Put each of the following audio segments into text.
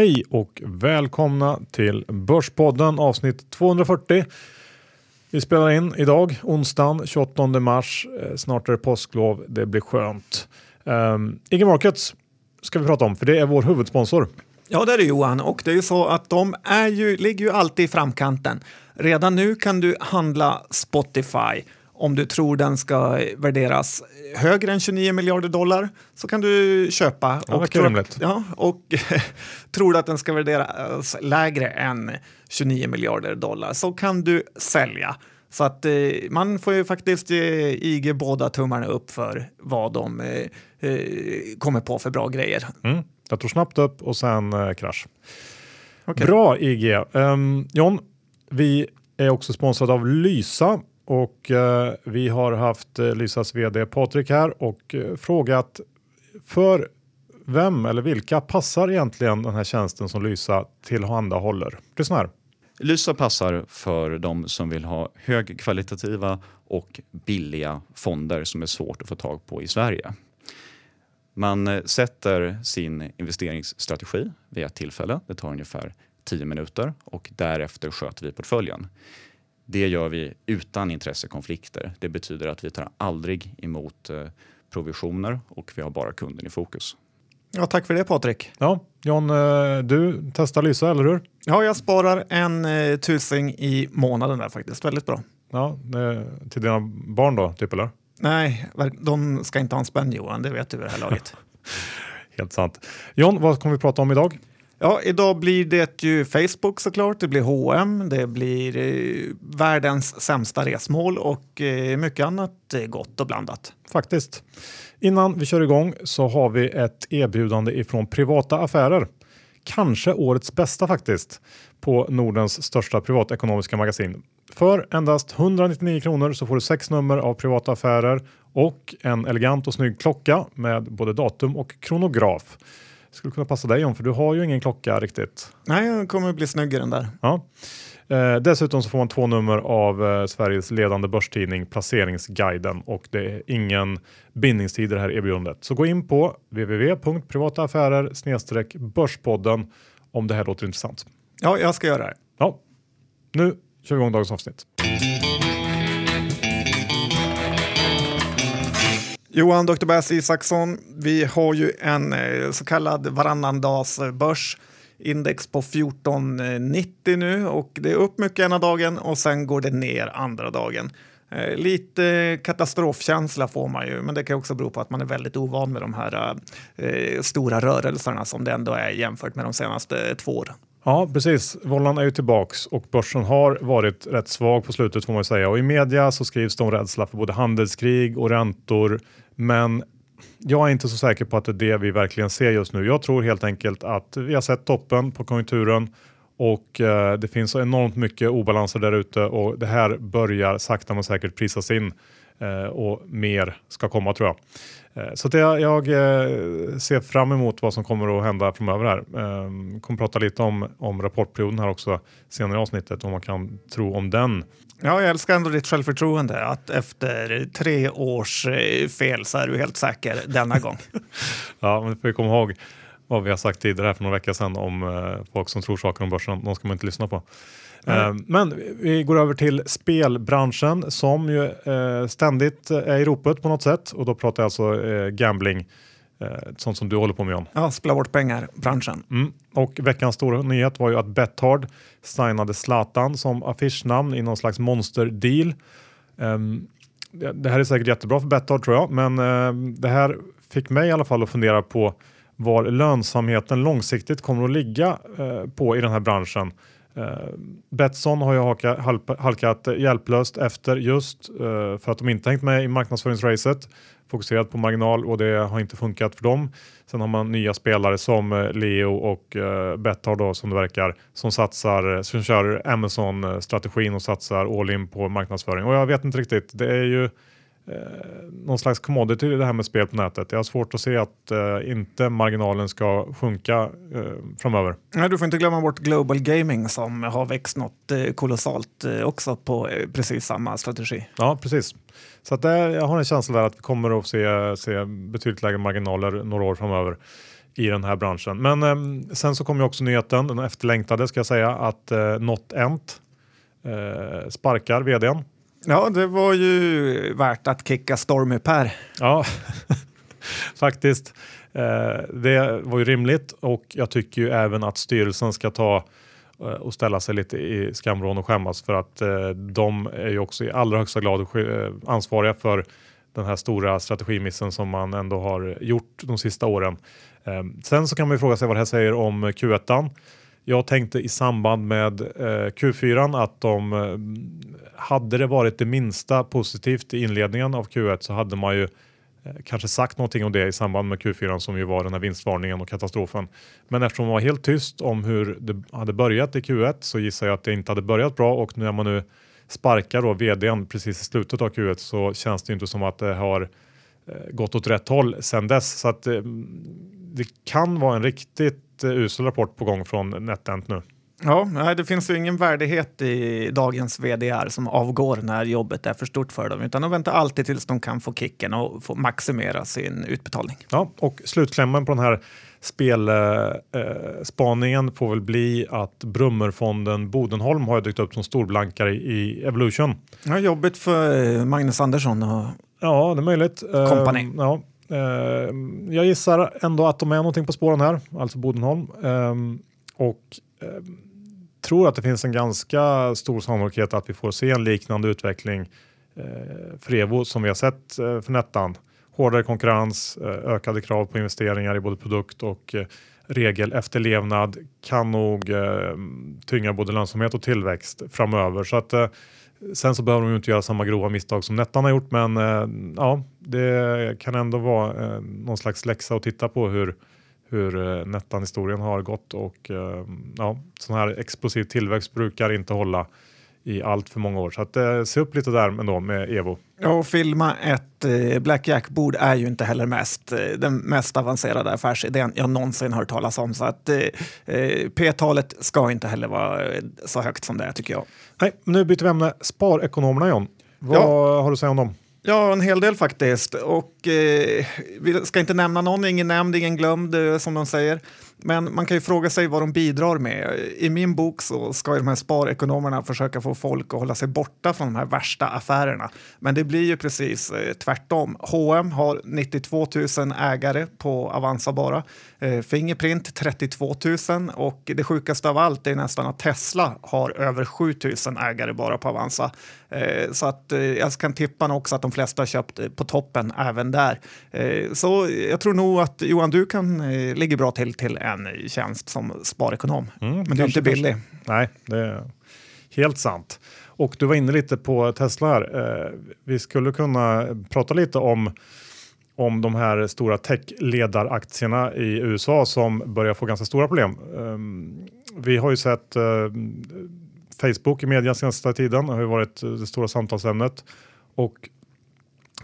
Hej och välkomna till Börspodden avsnitt 240. Vi spelar in idag, onsdagen 28 mars. Eh, snart är det påsklov, det blir skönt. Ehm, um, IG Markets ska vi prata om, för det är vår huvudsponsor. Ja, det är det Johan. Och det är ju så att de är ju, ligger ju alltid i framkanten. Redan nu kan du handla Spotify om du tror den ska värderas högre än 29 miljarder dollar så kan du köpa. Ja, och, tror, ja, och tror du att den ska värderas lägre än 29 miljarder dollar så kan du sälja. Så att eh, man får ju faktiskt ge IG båda tummarna upp för vad de eh, eh, kommer på för bra grejer. Mm. Jag tror snabbt upp och sen eh, krasch. Okay. Bra IG. Um, ehm, John, vi är också sponsrade av Lysa och eh, vi har haft eh, Lysas vd Patrik här och eh, frågat för vem eller vilka passar egentligen den här tjänsten som Lysa tillhandahåller? Lyssna här. Lysa passar för de som vill ha högkvalitativa och billiga fonder som är svårt att få tag på i Sverige. Man eh, sätter sin investeringsstrategi vid ett tillfälle. Det tar ungefär 10 minuter och därefter sköter vi portföljen. Det gör vi utan intressekonflikter. Det betyder att vi tar aldrig emot eh, provisioner och vi har bara kunden i fokus. Ja, tack för det Patrik. Ja, John, eh, du testar Lysa, eller hur? Ja, jag sparar en eh, tusing i månaden där faktiskt. Väldigt bra. Ja, till dina barn då, typ eller? Nej, de ska inte ha en spänn Johan, det vet du vid det här laget. Helt sant. John, vad kommer vi prata om idag? Ja, idag blir det ju Facebook såklart, det blir H&M, det blir eh, världens sämsta resmål och eh, mycket annat eh, gott och blandat. Faktiskt. Innan vi kör igång så har vi ett erbjudande ifrån Privata Affärer. Kanske årets bästa faktiskt på Nordens största privatekonomiska magasin. För endast 199 kronor så får du sex nummer av Privata Affärer och en elegant och snygg klocka med både datum och kronograf skulle kunna passa dig om för du har ju ingen klocka riktigt. Nej, den kommer bli snyggare den där. Ja. Eh, dessutom så får man två nummer av eh, Sveriges ledande börstidning Placeringsguiden och det är ingen bindningstid i det här erbjudandet. Så gå in på www.privataaffärer börspodden om det här låter intressant. Ja, jag ska göra det. Ja, nu kör vi igång dagens avsnitt. Johan Dr. Bass Isaksson, vi har ju en eh, så kallad varannandagsbörs. Index på 1490 nu och det är upp mycket ena dagen och sen går det ner andra dagen. Eh, lite katastrofkänsla får man ju, men det kan också bero på att man är väldigt ovan med de här eh, stora rörelserna som det ändå är jämfört med de senaste eh, två åren. Ja, precis. Vållan är ju tillbaks och börsen har varit rätt svag på slutet får man säga. Och i media så skrivs det om rädsla för både handelskrig och räntor. Men jag är inte så säker på att det är det vi verkligen ser just nu. Jag tror helt enkelt att vi har sett toppen på konjunkturen och eh, det finns så enormt mycket obalanser där ute och det här börjar sakta men säkert prisas in eh, och mer ska komma tror jag. Eh, så det, jag eh, ser fram emot vad som kommer att hända framöver här. Eh, kommer prata lite om, om rapportperioden här också senare i avsnittet, om man kan tro om den. Ja, jag älskar ändå ditt självförtroende att efter tre års eh, fel så är du helt säker denna gång. ja, men får vi komma ihåg vad vi har sagt tidigare här för några veckor sedan om folk som tror saker om börsen. De ska man inte lyssna på. Mm. Men vi går över till spelbranschen som ju eh, ständigt är i ropet på något sätt och då pratar jag alltså eh, gambling. Sånt som du håller på med John. Ja, spela bort pengar, branschen. Mm. Och veckans stora nyhet var ju att Bethard signade Zlatan som affischnamn i någon slags monsterdeal. Um, det här är säkert jättebra för Bethard tror jag, men uh, det här fick mig i alla fall att fundera på var lönsamheten långsiktigt kommer att ligga uh, på i den här branschen. Eh, Betsson har ju halkat, hjälplöst efter just eh, för att de inte hängt med i marknadsföringsracet. Fokuserat på marginal och det har inte funkat för dem. Sen har man nya spelare som eh, Leo och Betthard då som det verkar som satsar, som kör Amazon-strategin och satsar all in på marknadsföring. Och jag vet inte riktigt, det är ju eh, någon slags commodity det här med spel på nätet. Jag har svårt att se att eh, inte marginalen ska sjunka eh, framöver. Nej, du får inte glömma bort Global Gaming som har växt något eh, kolossalt eh, också på eh, precis samma strategi. Ja, precis. Så att det, jag har en känsla där att vi kommer att se, se betydligt lägre marginaler några år framöver i den här branschen. Men eh, sen så kom ju också nyheten, den efterlängtade ska jag säga, att eh, NotEnt eh, sparkar vdn. Ja, det var ju värt att kicka Stormy Per. Ja, faktiskt. Eh, det var ju rimligt och jag tycker ju även att styrelsen ska ta eh, och ställa sig lite i skamvrån och skämmas för att eh, de är ju också i allra högsta grad ansvariga för den här stora strategimissen som man ändå har gjort de sista åren. Sen så kan man ju fråga sig vad det här säger om Q1. Jag tänkte i samband med eh, Q4 att de eh, hade det varit det minsta positivt i inledningen av Q1 så hade man ju Eh, kanske sagt någonting om det i samband med Q4 som ju var den här vinstvarningen och katastrofen. Men eftersom man var helt tyst om hur det hade börjat i Q1 så gissar jag att det inte hade börjat bra och när man nu sparkar då vdn precis i slutet av Q1 så känns det inte som att det har eh, gått åt rätt håll sedan dess. Så att eh, det kan vara en riktigt usel rapport på gång från NetEnt nu. Ja, nej, det finns ju ingen värdighet i dagens vdr som avgår när jobbet är för stort för dem, utan de väntar alltid tills de kan få kicken och få maximera sin utbetalning. Ja, och slutklämmen på den här spelspaningen eh, får väl bli att Brummerfonden Bodenholm har dykt upp som storblankare i Evolution. Ja, jobbigt för eh, Magnus Andersson och Ja, det är möjligt. Company. Uh, ja, Eh, jag gissar ändå att de är någonting på spåren här, alltså Bodenholm. Ehm, och ehm, tror att det finns en ganska stor sannolikhet att vi får se en liknande utveckling eh, för Evo som vi har sett eh, för Nettan. Hårdare konkurrens, ökade krav på investeringar i både produkt och regel regelefterlevnad kan nog eh, tynga både lönsamhet och tillväxt framöver. Så att, eh, sen så behöver de inte göra samma grova misstag som Nettan har gjort men eh, ja, det kan ändå vara eh, någon slags läxa att titta på hur hur eh, Nettan-historien har gått och eh, ja, sån här explosiv tillväxt brukar inte hålla i allt för många år. Så att, eh, se upp lite där ändå med Evo. Ja, och filma ett eh, blackjack-bord är ju inte heller mest, eh, den mest avancerade affärsidén jag någonsin hört talas om. Så att eh, P-talet ska inte heller vara så högt som det är tycker jag. Nej, nu byter vi ämne. Sparekonomerna John. Vad ja. har du att säga om dem? Ja, en hel del faktiskt. Och eh, vi ska inte nämna någon, ingen nämnd, ingen glömd eh, som de säger. Men man kan ju fråga sig vad de bidrar med. I min bok så ska de här sparekonomerna försöka få folk att hålla sig borta från de här värsta affärerna. Men det blir ju precis eh, tvärtom. H&M har 92 000 ägare på Avanza bara. Eh, Fingerprint 32 000 och det sjukaste av allt är nästan att Tesla har över 7 000 ägare bara på Avanza. Eh, så att eh, jag kan tippa också att de flesta har köpt eh, på toppen även där. Eh, så jag tror nog att Johan, du kan eh, ligga bra till till en tjänst som sparekonom. Mm, Men du är inte billig. Nej, det är helt sant. Och du var inne lite på Tesla här. Eh, vi skulle kunna prata lite om om de här stora techledaraktierna i USA som börjar få ganska stora problem. Um, vi har ju sett uh, Facebook i media senaste tiden har ju varit det stora samtalsämnet och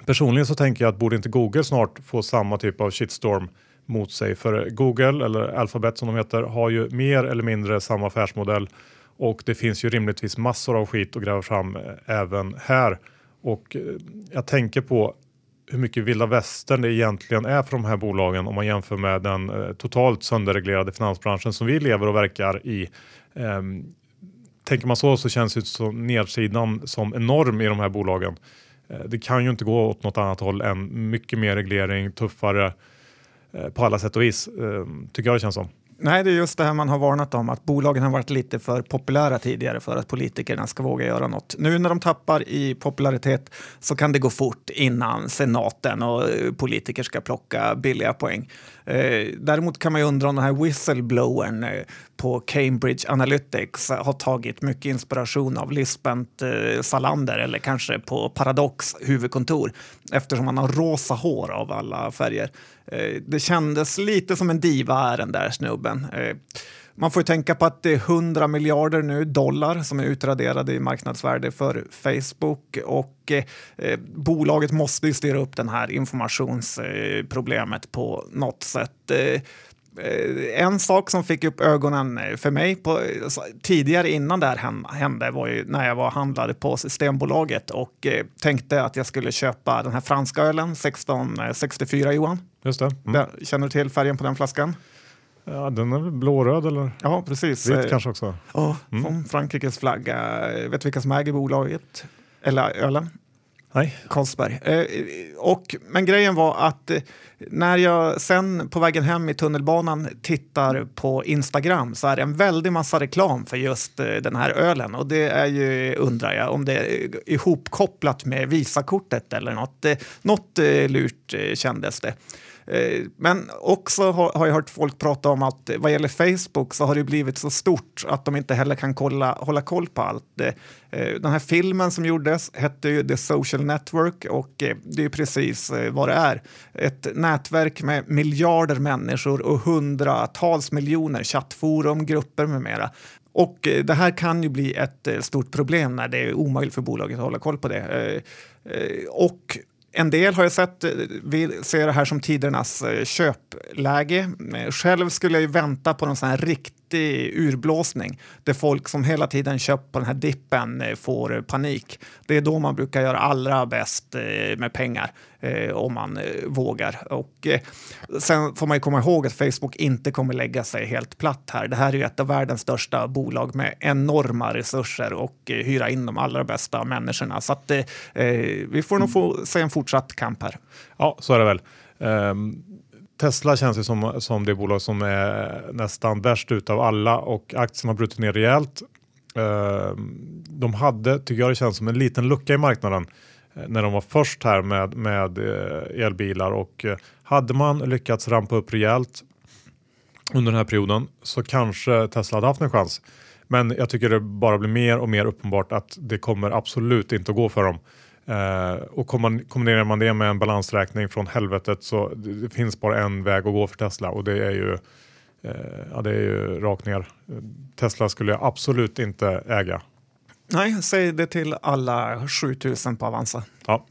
personligen så tänker jag att borde inte Google snart få samma typ av shitstorm mot sig. För Google, eller Alphabet som de heter, har ju mer eller mindre samma affärsmodell och det finns ju rimligtvis massor av skit att gräva fram eh, även här. Och eh, jag tänker på hur mycket vilda västern det egentligen är för de här bolagen om man jämför med den eh, totalt sönderreglerade finansbranschen som vi lever och verkar i. Ehm, tänker man så så känns det som nedsidan som enorm i de här bolagen. Det kan ju inte gå åt något annat håll än mycket mer reglering, tuffare Eh, Eh, på alla sätt och vis, eh, tycker jag det känns som. Nej, det är just det här man har varnat om, att bolagen har varit lite för populära tidigare för att politikerna ska våga göra något. Nu när de tappar i popularitet så kan det gå fort innan senaten och eh, politiker ska plocka billiga poäng. Eh, däremot kan man ju undra om den här whistleblowern eh, på Cambridge Analytics har tagit mycket inspiration av Lisbeth eh, Salander eller kanske på Paradox huvudkontor eftersom han har rosa hår av alla färger. Eh, det kändes lite som en diva är den där snubben. Eh, man får ju tänka på att det är 100 miljarder nu dollar som är utraderade i marknadsvärde för Facebook och eh, bolaget måste ju styra upp det här informationsproblemet på något sätt. Eh, en sak som fick upp ögonen för mig på, tidigare innan det här hände var ju när jag var handlare på Systembolaget och eh, tänkte att jag skulle köpa den här franska ölen 1664 Johan. Just det. Mm. Känner du till färgen på den flaskan? Ja, den är väl blåröd eller? Ja, precis. Vit kanske också? Ja, mm. från Frankrikes flagga. Vet du vilka som äger bolaget? Eller ölen? Nej. Konstberg. Eh, och, men grejen var att eh, när jag sen på vägen hem i tunnelbanan tittar på Instagram så är det en väldig massa reklam för just eh, den här ölen. Och det är ju, undrar jag, om det är ihopkopplat med Visakortet eller något. Eh, något eh, lurt eh, kändes det. Eh, men också har jag hört folk prata om att vad gäller Facebook så har det blivit så stort att de inte heller kan kolla, hålla koll på allt. Eh, den här filmen som gjordes hette ju The Social Network och eh, det är precis vad det är. Ett nätverk med miljarder människor och hundratals miljoner chattforum, grupper med mera. Och det här kan ju bli ett stort problem när det är omöjligt för bolaget att hålla koll på det. Och en del har jag sett eh, vi ser det här som tidernas eh, köpläge. Eh, själv skulle jag ju vänta på någon sån här riktig riktig urblåsning där folk som hela tiden köpt på den här dippen eh, får eh, panik. Det är då man brukar göra allra bäst eh, med pengar om man vågar. Och sen får man ju komma ihåg att Facebook inte kommer lägga sig helt platt här. Det här är ju ett av världens största bolag med enorma resurser och hyra in de allra bästa människorna. Så att, vi får nog få se en fortsatt kamp här. Ja, så är det väl. Um, Tesla känns ju som, som det bolag som är nästan värst ut av alla och aktien har brutit ner rejält. Ehm, de hade, tycker jag det känns som en liten lucka i marknaden eh, när de var först här med, med eh, elbilar och eh, hade man lyckats rampa upp rejält under den här perioden så kanske Tesla hade haft en chans. Men jag tycker det bara blir mer och mer uppenbart att det kommer absolut inte att gå för dem. Uh, och kombinerar man det med en balansräkning från helvetet så det finns bara en väg att gå för Tesla och det är ju, uh, ja, det är ju rakt ner. Tesla skulle jag absolut inte äga. Nej, säg det till alla 7000 på Avanza. Ja,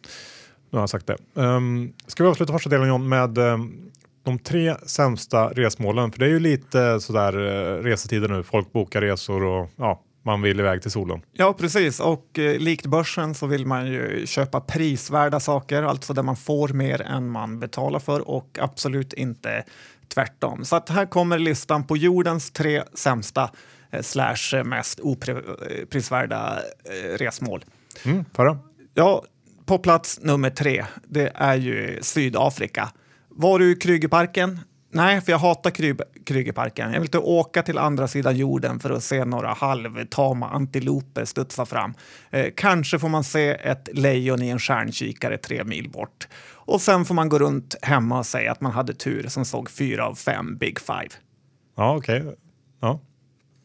nu har jag sagt det. Um, ska vi avsluta första delen John med um, de tre sämsta resmålen? För det är ju lite sådär uh, resetider nu. Folk bokar resor och ja, man vill iväg till solen. Ja, precis. Och eh, likt börsen så vill man ju köpa prisvärda saker, alltså där man får mer än man betalar för och absolut inte tvärtom. Så att här kommer listan på jordens tre sämsta eh, slash mest oprisvärda eh, resmål. Mm, förra. Ja, på plats nummer tre, det är ju Sydafrika. Var du i Krügerparken? Nej, för jag hatar Kry Krygerparken. Jag vill inte åka till andra sidan jorden för att se några halvtama antiloper studsa fram. Eh, kanske får man se ett lejon i en stjärnkikare tre mil bort. Och sen får man gå runt hemma och säga att man hade tur som såg fyra av fem Big Five. Ja, okej. Okay. Ja.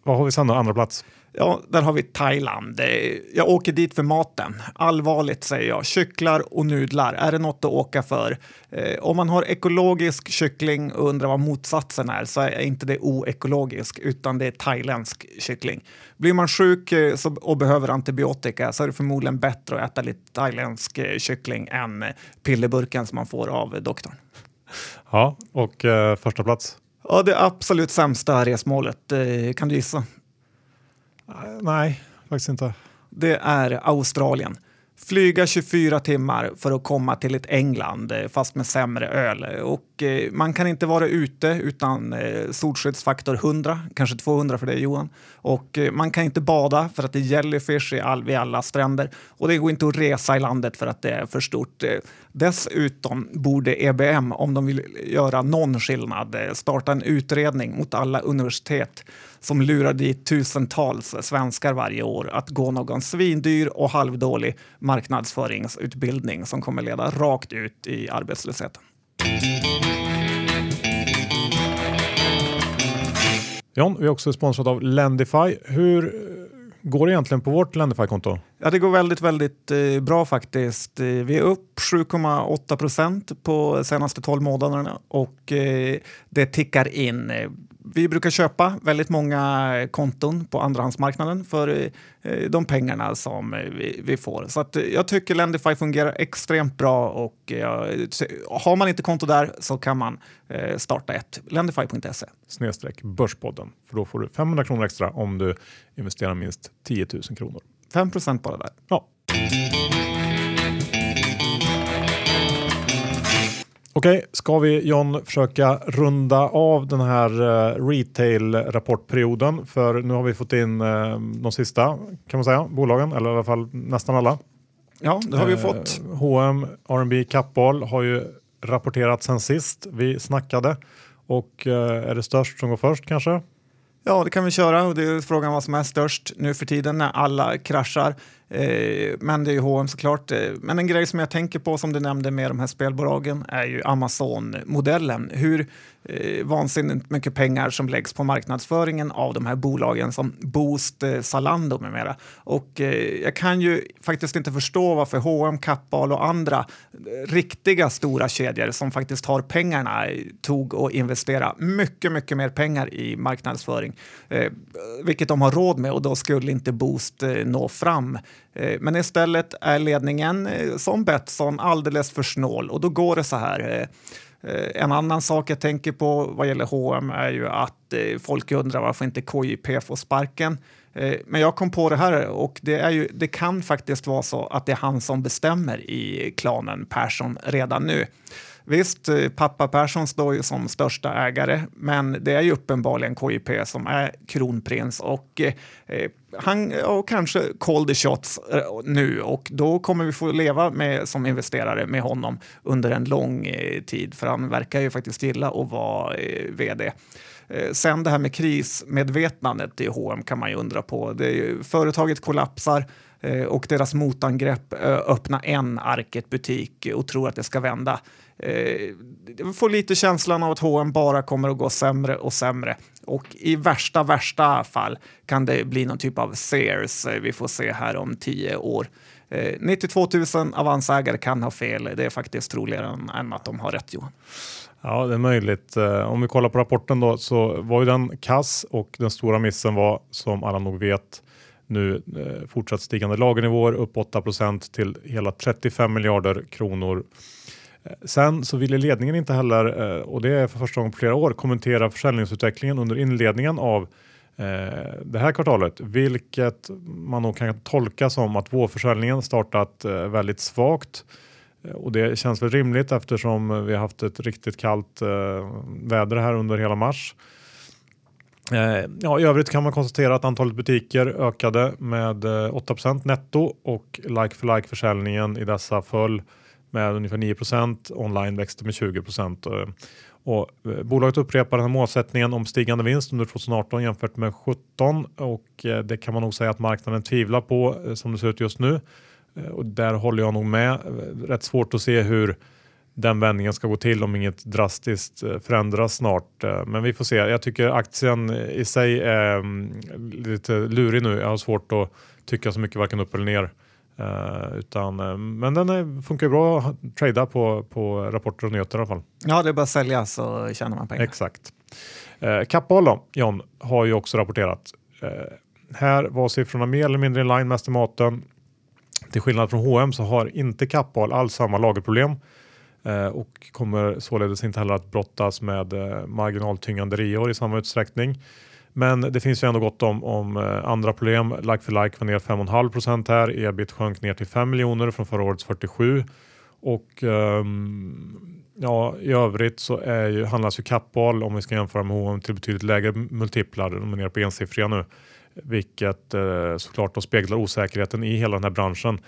Vad har vi sen då? Andra plats? Ja, där har vi Thailand. Jag åker dit för maten. Allvarligt säger jag. Kycklar och nudlar, är det något att åka för? Eh, om man har ekologisk kyckling och undrar vad motsatsen är så är inte det oekologisk utan det är thailändsk kyckling. Blir man sjuk eh, så, och behöver antibiotika så är det förmodligen bättre att äta lite thailändsk eh, kyckling än pillerburken som man får av doktorn. Ja, och eh, första plats? Ja, det absolut sämsta resmålet. Eh, kan du gissa? Eh, nej, faktiskt inte. Det är Australien. Flyga 24 timmar för att komma till ett England eh, fast med sämre öl. Och eh, man kan inte vara ute utan eh, solskyddsfaktor 100, kanske 200 för dig Johan. Och eh, man kan inte bada för att det är jellyfish i all, vid alla stränder. Och det går inte att resa i landet för att det är för stort. Dessutom borde EBM, om de vill göra någon skillnad, starta en utredning mot alla universitet som lurar dit tusentals svenskar varje år att gå någon svindyr och halvdålig marknadsföringsutbildning som kommer leda rakt ut i arbetslösheten. John, vi är också sponsrade av Lendify. Hur går det egentligen på vårt Lendify-konto? Ja, det går väldigt, väldigt eh, bra faktiskt. Eh, vi är upp 7,8 procent på senaste 12 månaderna och eh, det tickar in vi brukar köpa väldigt många konton på andrahandsmarknaden för eh, de pengarna som vi, vi får. Så att jag tycker Lendify fungerar extremt bra och har man inte konto där så kan man starta ett. Lendify.se. Snedstreck Börspodden. För då får du 500 kronor extra om du investerar minst 10 000 kronor. 5 procent bara där. Ja. Okej, ska vi John försöka runda av den här uh, retail-rapportperioden? För nu har vi fått in uh, de sista kan man säga, bolagen, eller i alla fall nästan alla. Ja, det har vi uh, fått. H&M, R&B Kappahl har ju rapporterat sen sist vi snackade. Och är det störst som går först kanske? Ja, det kan vi köra. Det är frågan vad som är störst nu för tiden när alla kraschar. Eh, men det är ju H&M såklart. Eh, men en grej som jag tänker på som du nämnde med de här spelbolagen är ju Amazon-modellen. Hur eh, vansinnigt mycket pengar som läggs på marknadsföringen av de här bolagen som Boost, eh, Zalando med mera. Och eh, jag kan ju faktiskt inte förstå varför H&M, Kappahl och andra eh, riktiga stora kedjor som faktiskt har pengarna tog och investera mycket, mycket mer pengar i marknadsföring, vilket de har råd med och då skulle inte Boost nå fram. Eh, men istället är ledningen eh, som Betsson alldeles för snål och då går det så här. Eh, en annan sak jag tänker på vad gäller H&M är ju att folk undrar varför inte KJP får sparken. Men jag kom på det här och det, är ju, det kan faktiskt vara så att det är han som bestämmer i klanen Persson redan nu. Visst, eh, pappa Persson står ju som största ägare, men det är ju uppenbarligen KJP som är kronprins och eh, eh han och kanske call the shots eh, nu och då kommer vi få leva med, som investerare med honom under en lång eh, tid för han verkar ju faktiskt gilla att vara eh, vd. Sen det här med krismedvetandet i H&M kan man ju undra på. Det ju, företaget kollapsar Eh, och deras motangrepp eh, öppna en Arket butik och tror att det ska vända. Eh, jag får lite känslan av att H&M bara kommer att gå sämre och sämre och i värsta, värsta fall kan det bli någon typ av Sears vi får se här om tio år. 92 000 avansägare kan ha fel. Det är faktiskt troligare än att de har rätt, Johan. Ja, det är möjligt. Om vi kollar på rapporten då så var ju den kass och den stora missen var som alla nog vet nu eh, fortsatt stigande lagernivåer upp 8% till hela 35 miljarder kronor. Eh, sen så ville ledningen inte heller, eh, och det är för första gången på flera år, kommentera försäljningsutvecklingen under inledningen av eh, det här kvartalet, vilket man nog kan tolka som att vårförsäljningen startat väldigt svagt och det känns väl rimligt eftersom vi har haft ett riktigt kallt eh, väder här under hela mars. Eh, ja, I övrigt kan man konstatera att antalet butiker ökade med eh, 8% netto och like for like försäljningen i dessa föll med ungefär 9 online växte med 20 eh, och bolaget upprepar den här målsättningen om stigande vinst under 2018 jämfört med 2017 och det kan man nog säga att marknaden tvivlar på som det ser ut just nu. Och där håller jag nog med. Rätt svårt att se hur den vändningen ska gå till om inget drastiskt eh, förändras snart. Eh, men vi får se. Jag tycker aktien i sig är mm, lite lurig nu. Jag har svårt att tycka så mycket varken upp eller ner. Uh, utan, men den är, funkar bra att trada på, på rapporter och nyheter i alla fall. Ja, det är bara att sälja så tjänar man pengar. Exakt. Uh, Kappahl då, John, har ju också rapporterat. Här var siffrorna mer eller mindre in line med estimaten. Till skillnad från H&M så har inte Kappahl alls samma lagerproblem eh, Eh, och kommer således inte heller att brottas med eh, marginaltyngande reor i samma utsträckning. Men det finns ju ändå gott om, om eh, andra problem. Like for like var ner 5,5% här. Ebit sjönk ner till 5 miljoner från förra årets 47 och um, ja, i övrigt så är ju, handlas ju Kappahl om vi ska jämföra med H&M till betydligt lägre multiplar. De är nere på ensiffriga nu vilket eh, såklart då speglar osäkerheten i hela den här branschen.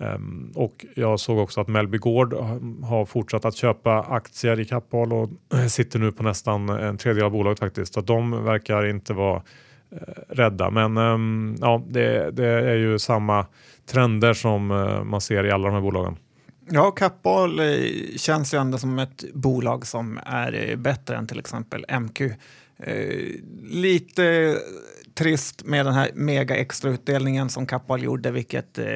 Um, och jag såg också att Mellby Gård har fortsatt att köpa aktier i Kappahl och sitter nu på nästan en tredjedel av bolaget faktiskt. Så de verkar inte vara uh, rädda. Men um, ja, det, det, är ju samma trender som uh, man ser i alla de här bolagen. Ja, Kappahl eh, känns ju ändå som ett bolag som är bättre än till exempel MQ. Eh, lite trist med den här mega extrautdelningen som Kappahl gjorde, vilket eh,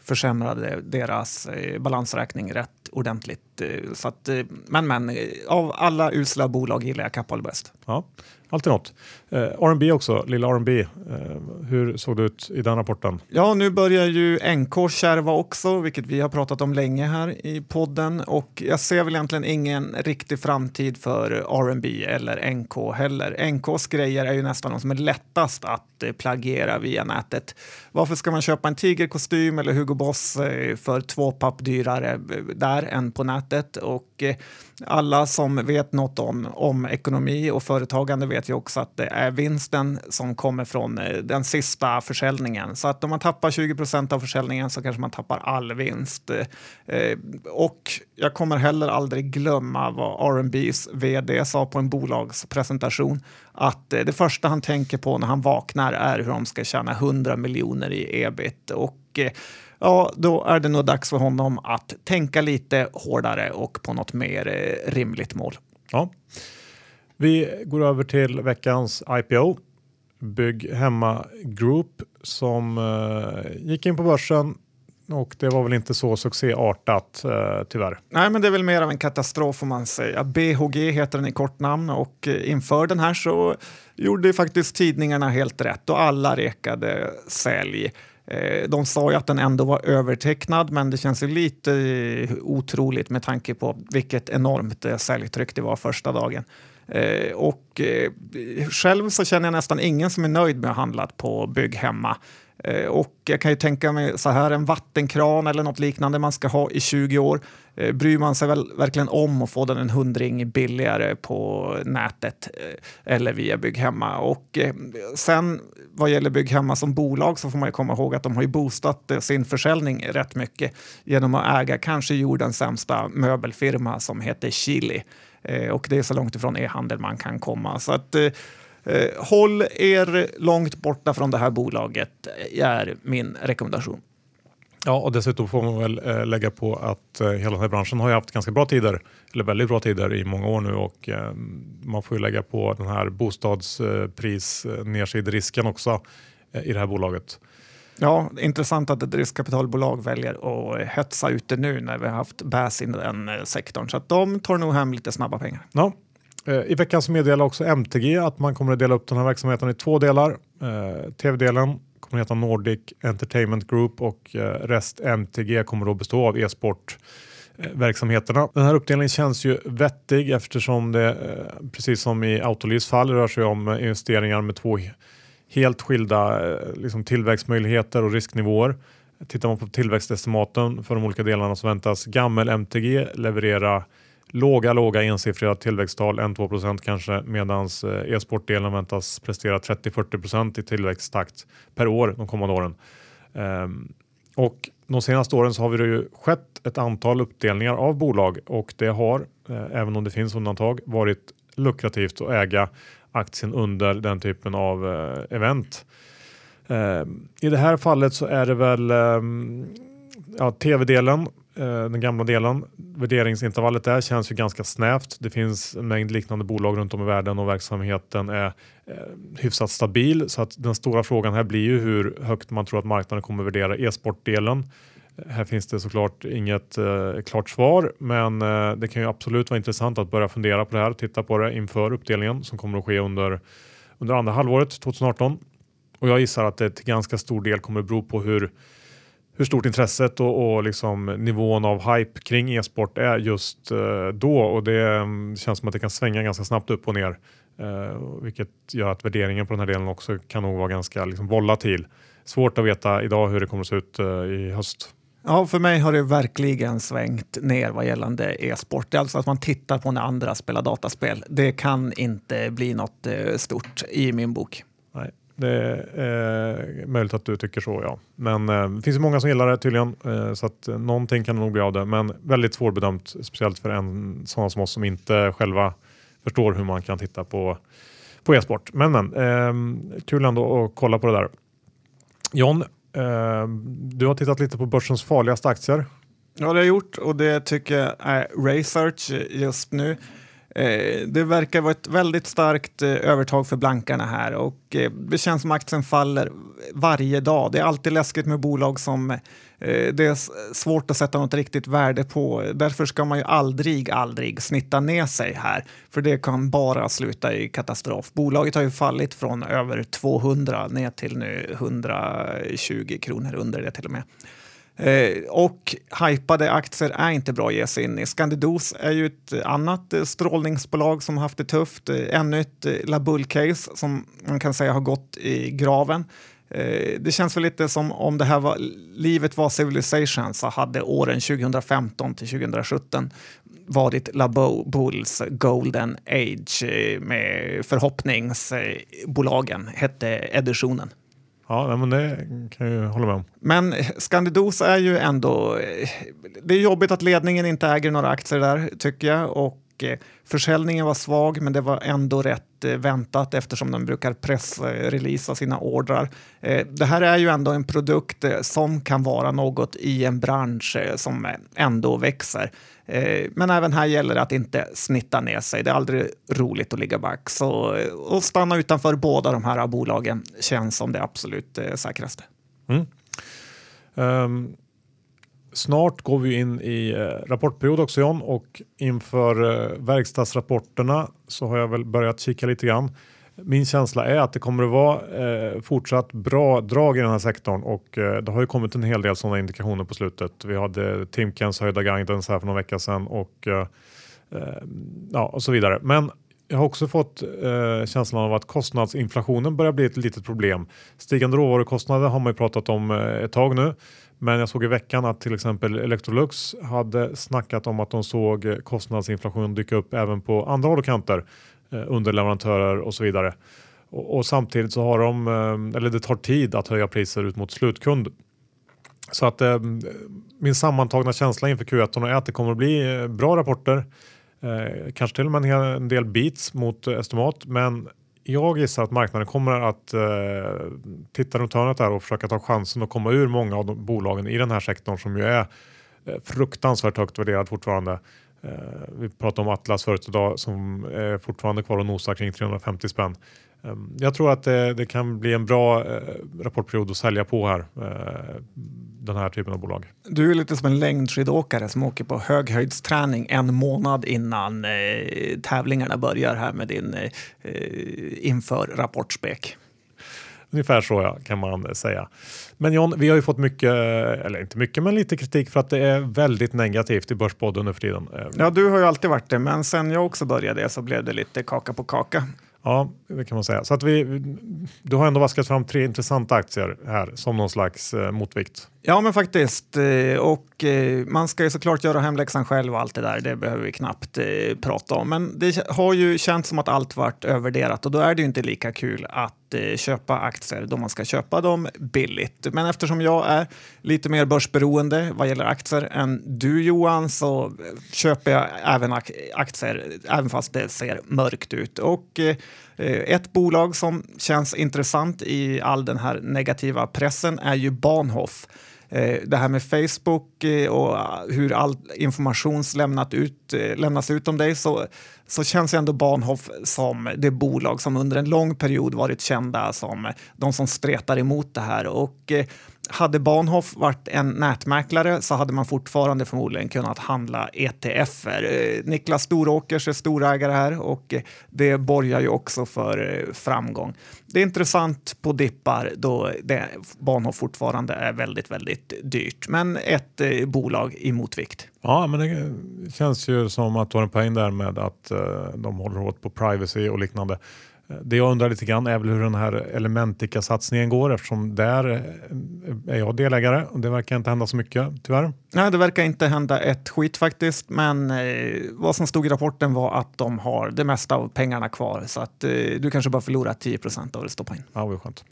försämrade deras eh, balansräkning rätt ordentligt. Eh, så att, eh, men men, eh, av alla usla bolag gillar jag Kappahl bäst. Ja, alltid något. Eh, R&B också, lilla R&B. Eh, hur såg det ut i den rapporten? Ja, nu börjar ju NK kärva också, vilket vi har pratat om länge här i podden. Och jag ser väl egentligen ingen riktig framtid för R&B eller NK heller. NKs grejer är ju nästan de som är lättast att eh, plagiera via nätet. Varför ska man köpa en tigerkostym eller Hugo Boss eh, för två papp dyrare där än på nätet? Och eh, alla som vet något om, om ekonomi och företagande vet ju också att det är vinsten som kommer från eh, den sista försäljningen. Så att om man tappar 20 procent av försäljningen så kanske man tappar all vinst. Eh, och jag kommer heller aldrig glömma vad R&B's vd sa på en bolagspresentation att det första han tänker på när han vaknar är hur de ska tjäna 100 miljoner i ebit. Och ja, då är det nog dags för honom att tänka lite hårdare och på något mer eh, rimligt mål. Ja. Vi går över till veckans IPO. Bygg Hemma Group som eh, gick in på börsen och det var väl inte så succéartat eh, tyvärr. Nej, men det är väl mer av en katastrof får man säga. BHG heter den i kort namn och eh, inför den här så gjorde faktiskt tidningarna helt rätt och alla rekade sälj. Eh, de sa ju att den ändå var övertecknad, men det känns ju lite eh, otroligt med tanke på vilket enormt eh, säljtryck det var första dagen. Och själv så känner jag nästan ingen som är nöjd med att ha handlat på bygghemma. och jag kan ju tänka mig så här, en vattenkran eller något liknande man ska ha i 20 år. Eh, bryr man sig väl verkligen om att få den en hundring billigare på nätet eh, eller via Bygghemma? Och eh, sen vad gäller Bygghemma som bolag så får man ju komma ihåg att de har ju boostat sin försäljning rätt mycket genom att äga kanske jordens sämsta möbelfirma som heter Chili. Och det är så långt ifrån e-handel man kan komma. Så att håll er långt borta från det här bolaget är min rekommendation. Ja, och dessutom får man väl eh, lägga på att eh, hela den här branschen har ju haft ganska bra tider, eller väldigt bra tider i många år nu och eh, man får ju lägga på den här bostadspris nedsidrisken också i det här bolaget. Ja, intressant att ett riskkapitalbolag väljer att hetsa ut det nu när vi har haft bäs i den sektorn. Så att de tar nog hem lite snabba pengar. Ja. I veckan så meddelar också MTG att man kommer att dela upp den här verksamheten i två delar. Tv-delen kommer heta Nordic Entertainment Group och eh, rest MTG kommer då bestå av e-sport eh, verksamheterna. Den här uppdelningen känns ju vettig eftersom det eh, precis som i Autolivs fall rör sig om investeringar med två helt skilda liksom tillväxtmöjligheter och risknivåer. Tittar man på tillväxtestimaten för de olika delarna så väntas gammel MTG leverera låga, låga ensiffriga tillväxttal, 1-2 kanske, medan eh, e-sportdelen väntas prestera 30-40% i tillväxttakt per år de kommande åren. Um, och de senaste åren så har det ju skett ett antal uppdelningar av bolag och det har, eh, även om det finns undantag, varit lukrativt att äga aktien under den typen av eh, event. Eh, I det här fallet så är det väl ehm, ja, tv-delen, Eh, den gamla delen. Värderingsintervallet där känns ju ganska snävt. Det finns en mängd liknande bolag runt om i världen och verksamheten är eh, hyfsat stabil. Så att den stora frågan här blir ju hur högt man tror att marknaden kommer värdera e-sportdelen. Eh, här finns det såklart inget eh, klart svar, men eh, det kan ju absolut vara intressant att börja fundera på det här, och titta på det inför uppdelningen som kommer att ske under, under andra halvåret 2018. Och jag gissar att det till ganska stor del kommer att bero på hur, hur stort intresset och, och liksom nivån av hype kring e-sport är just eh, då. Och det mm, känns som att det kan svänga ganska snabbt upp och ner. Eh, vilket gör att värderingen på den här delen också kan nog vara ganska liksom, volatil. Svårt att veta idag hur det kommer att se ut eh, i höst. Ja, för mig har det verkligen svängt ner vad gällande e-sport. Det är alltså att man tittar på när andra spelar dataspel. Det kan inte bli något eh, stort i min bok. Det är eh, möjligt att du tycker så, ja. Men eh, det finns ju många som gillar det tydligen, eh, så att eh, någonting kan nog bli av det. Men väldigt svårbedömt, speciellt för en sån som oss som inte själva förstår hur man kan titta på, på e-sport. Men, men eh, kul ändå att kolla på det där. John, eh, du har tittat lite på börsens farligaste aktier. Ja, det har jag gjort och det tycker jag är Research just nu. Eh, det verkar vara ett väldigt starkt eh, övertag för blankarna här och eh, det känns som aktien faller varje dag. Det är alltid läskigt med bolag som det är svårt att sätta något riktigt värde på. Därför ska man ju aldrig, aldrig snitta ner sig här, för det kan bara sluta i katastrof. Bolaget har ju fallit från över 200 ner till nu 120 kronor under det till och med. Eh, och hypade aktier är inte bra att ge sig in i. Scandidos är ju ett annat eh, strålningsbolag som haft det tufft. Eh, ännu ett eh, Labull-case som man kan säga har gått i graven. Eh, det känns väl lite som om det här var, livet var Civilization så hade åren 2015 till 2017 varit Labulls golden age eh, med förhoppningsbolagen, hette editionen. Ja, men det kan jag hålla med om. Men Scandidos är ju ändå... Eh, det är jobbigt att ledningen inte äger några aktier där, tycker jag. Och Eh, försäljningen var svag, men det var ändå rätt eh, väntat eftersom de brukar pressreleasa sina ordrar. Eh, det här är ju ändå en produkt som kan vara något i en bransch som ändå växer. Men även här gäller det att inte snitta ner sig. Det är aldrig roligt att ligga back. Så att stanna utanför båda de här bolagen känns som det absolut säkraste. Mm. Um, snart går vi in i eh, rapportperiod också John och inför eh, verkstadsrapporterna så har jag väl börjat kika lite grann. Min känsla är att det kommer att vara eh, fortsatt bra drag i den här sektorn och det har ju kommit en hel del sådana indikationer på slutet. Vi hade Timkens höjda guidance här för någon vecka sedan och, ja, och så vidare. Men jag har också fått eh, känslan av att kostnadsinflationen börjar bli ett litet problem. Stigande råvarukostnader har man ju pratat om eh, ett tag nu. Men jag såg i veckan att till exempel Electrolux hade snackat om att de såg kostnadsinflation dyka upp även på andra håll och kanter. Eh, underleverantörer och så vidare. Och, och, samtidigt så har de, eh, eller det tar tid att höja priser ut mot slutkund. Så att eh, min sammantagna känsla inför Q1 är att det kommer att bli eh, bra rapporter. Eh, kanske till och med en del beats mot estimat, men jag gissar att marknaden kommer att eh, titta runt hörnet där och försöka ta chansen att komma ur många av de bolagen i den här sektorn som ju är eh, fruktansvärt högt värderad fortfarande. Eh, vi pratade om Atlas förut idag som är fortfarande kvar och nosar kring 350 spänn. Ehm, jag tror att det, det, kan bli en bra eh, rapportperiod att sälja på här. Eh, den här typen av bolag. Du är lite som en längdskidåkare som åker på höghöjdsträning en månad innan tävlingarna börjar här med din inför rapportspek. Ungefär så ja, kan man säga. Men John, vi har ju fått mycket, eller inte mycket, men lite kritik för att det är väldigt negativt i Börspodden nu för tiden. Ja, du har ju alltid varit det, men sen jag också började så blev det lite kaka på kaka. Ja, det kan man säga. Så att vi, du har ändå vaskat fram tre intressanta aktier här som någon slags eh, motvikt. Ja, men faktiskt. Eh, och eh, man ska ju såklart göra hemläxan själv och allt det där. Det behöver vi knappt eh, prata om. Men det har ju känts som att allt varit övervärderat och då är det ju inte lika kul att köpa aktier då man ska köpa dem billigt. Men eftersom jag är lite mer börsberoende vad gäller aktier än du Johan så köper jag även aktier även fast det ser mörkt ut. Och ett bolag som känns intressant i all den här negativa pressen är ju Bahnhof. Eh, det här med Facebook eh, och eh, hur all information lämnat ut, lämnas ut om dig så, så känns ändå Bahnhof som det bolag som under en lång period varit kända som de som stretar emot det här. Och hade Bahnhof varit en nätmäklare så hade man fortfarande förmodligen kunnat handla ETFer. Eh, Niklas Storåkers är storägare här och eh, det borgar ju också för eh, framgång. Det är intressant på dippar då det, Bahnhof fortfarande är väldigt, väldigt dyrt, men ett eh, bolag i motvikt. Ja, men det känns ju som att du har en poäng där med att de håller hårt på privacy och liknande. Det jag undrar lite grann är väl hur den här Elementica-satsningen går eftersom där är jag delägare och det verkar inte hända så mycket tyvärr. Nej, det verkar inte hända ett skit faktiskt, men eh, vad som stod i rapporten var att de har det mesta av pengarna kvar så att eh, du kanske bara förlorar 10 procent av det stoppar in. Ja, vad skönt.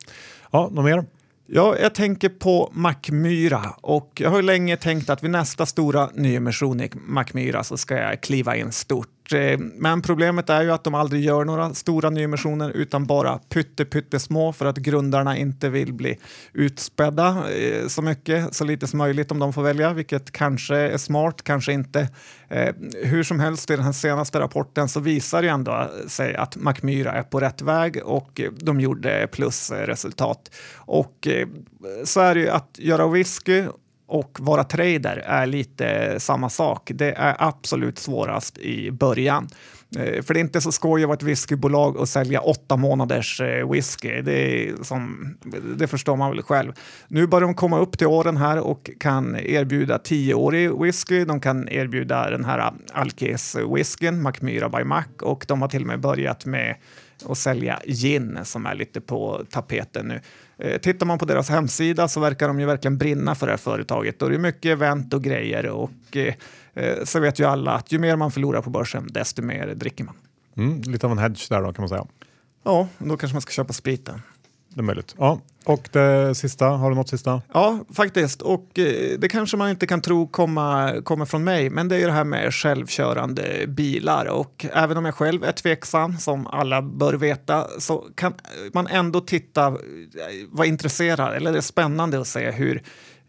Ja, något mer? Ja, jag tänker på Mackmyra och jag har länge tänkt att vid nästa stora nyemission i Mackmyra så ska jag kliva in stort Eh, Eh, men problemet är ju att de aldrig gör några stora nyemissioner utan bara pytte, pyttesmå för att grundarna inte vill bli utspädda eh, så mycket, så lite som möjligt om de får välja, vilket kanske är smart, kanske inte. Eh, hur som helst, i den här senaste rapporten så visar det ju ändå sig att Macmyra är på rätt väg och de gjorde plusresultat. Och så är det ju att göra whisky och vara trader är lite samma sak. Det är absolut svårast i början. Eh, för det är inte så skoj att vara ett whiskybolag och sälja åtta månaders eh, whisky. Det, som, det förstår man väl själv. Nu börjar de komma upp till åren här och kan erbjuda tioårig whisky. De kan erbjuda den här alkis-whiskyn, Macmyra by Mac, och de har till och med börjat med att sälja gin som är lite på tapeten nu. Eh, Tittar man på deras hemsida så verkar de ju verkligen brinna för det här företaget och det är mycket event och grejer och eh, eh, så vet ju alla att ju mer man förlorar på börsen desto mer dricker man. Mm, lite av en hedge där då kan man säga. Ja, då kanske man ska köpa spriten. Det är möjligt. Ja. Och det sista, har du något sista? Ja, faktiskt. Och eh, det kanske man inte kan tro komma, kommer från mig, men det är ju det här med självkörande bilar. Och även om jag själv är tveksam, som alla bör veta, så kan man ändå titta, eh, vara intresserad, eller det är spännande att se hur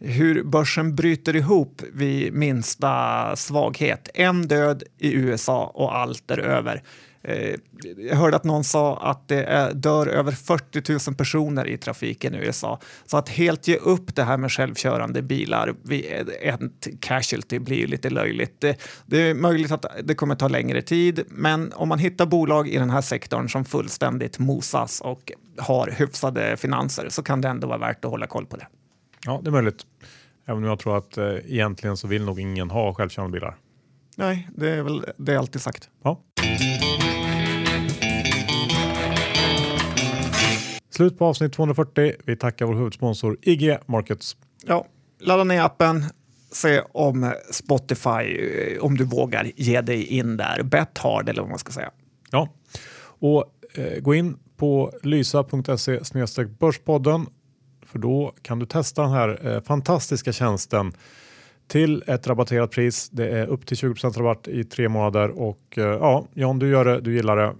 hur börsen bryter ihop vid minsta svaghet. En död i USA och allt är över. Eh, jag hörde att någon sa att det är, dör över 40 000 personer i trafiken i USA. Så att helt ge upp det här med självkörande bilar vid en casualty blir ju lite löjligt. Det, det är möjligt att det kommer ta längre tid, men om man hittar bolag i den här sektorn som fullständigt mosas och har hyfsade finanser så kan det ändå vara värt att hålla koll på det. Ja, det är möjligt. Även om jag tror att eh, egentligen så vill nog ingen ha självkörande bilar. Nej, det är väl det är alltid sagt. Ja. Slut på avsnitt 240. Vi tackar vår huvudsponsor IG Markets. Ja, ladda ner appen, se om Spotify, eh, om du vågar ge dig in där. Bet hard eller vad man ska säga. Ja, och eh, gå in på lysa.se börspodden för då kan du testa den här eh, fantastiska tjänsten till ett rabatterat pris. Det är upp till 20 rabatt i tre månader och eh, ja, John, du gör det, du gillar det.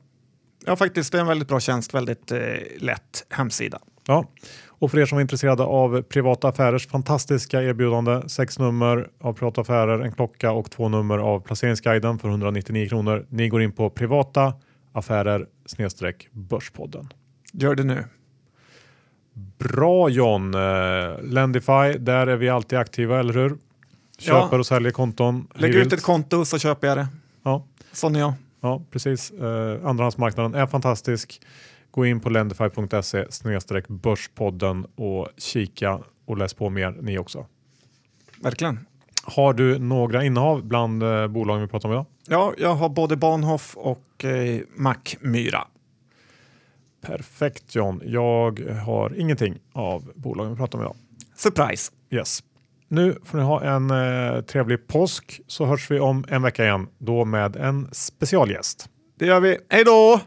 Ja, faktiskt, det är en väldigt bra tjänst, väldigt eh, lätt hemsida. Ja, och för er som är intresserade av privata affärers fantastiska erbjudande, sex nummer av privata affärer, en klocka och två nummer av placeringsguiden för 199 kronor. Ni går in på privata affärer snedstreck börspodden. Gör det nu. Bra John! Eh, Lendify, där är vi alltid aktiva, eller hur? Köper Ja. och säljer konton. Lägg ut ett konto så köper jag det. Ja, Sån är jag. Ja, precis. Eh, andrahandsmarknaden är fantastisk. Gå in på lendify.se börspodden och kika och läs på mer ni också. Verkligen. Har du några innehav bland eh, bolagen vi pratar om idag? Ja, jag har både Bahnhof och eh, Mackmyra. Perfekt John. Jag har ingenting av bolagen vi pratar om idag. Surprise! Yes. Nu får ni ha en eh, trevlig påsk så hörs vi om en vecka igen. Då med en specialgäst. Det gör vi. Hej då!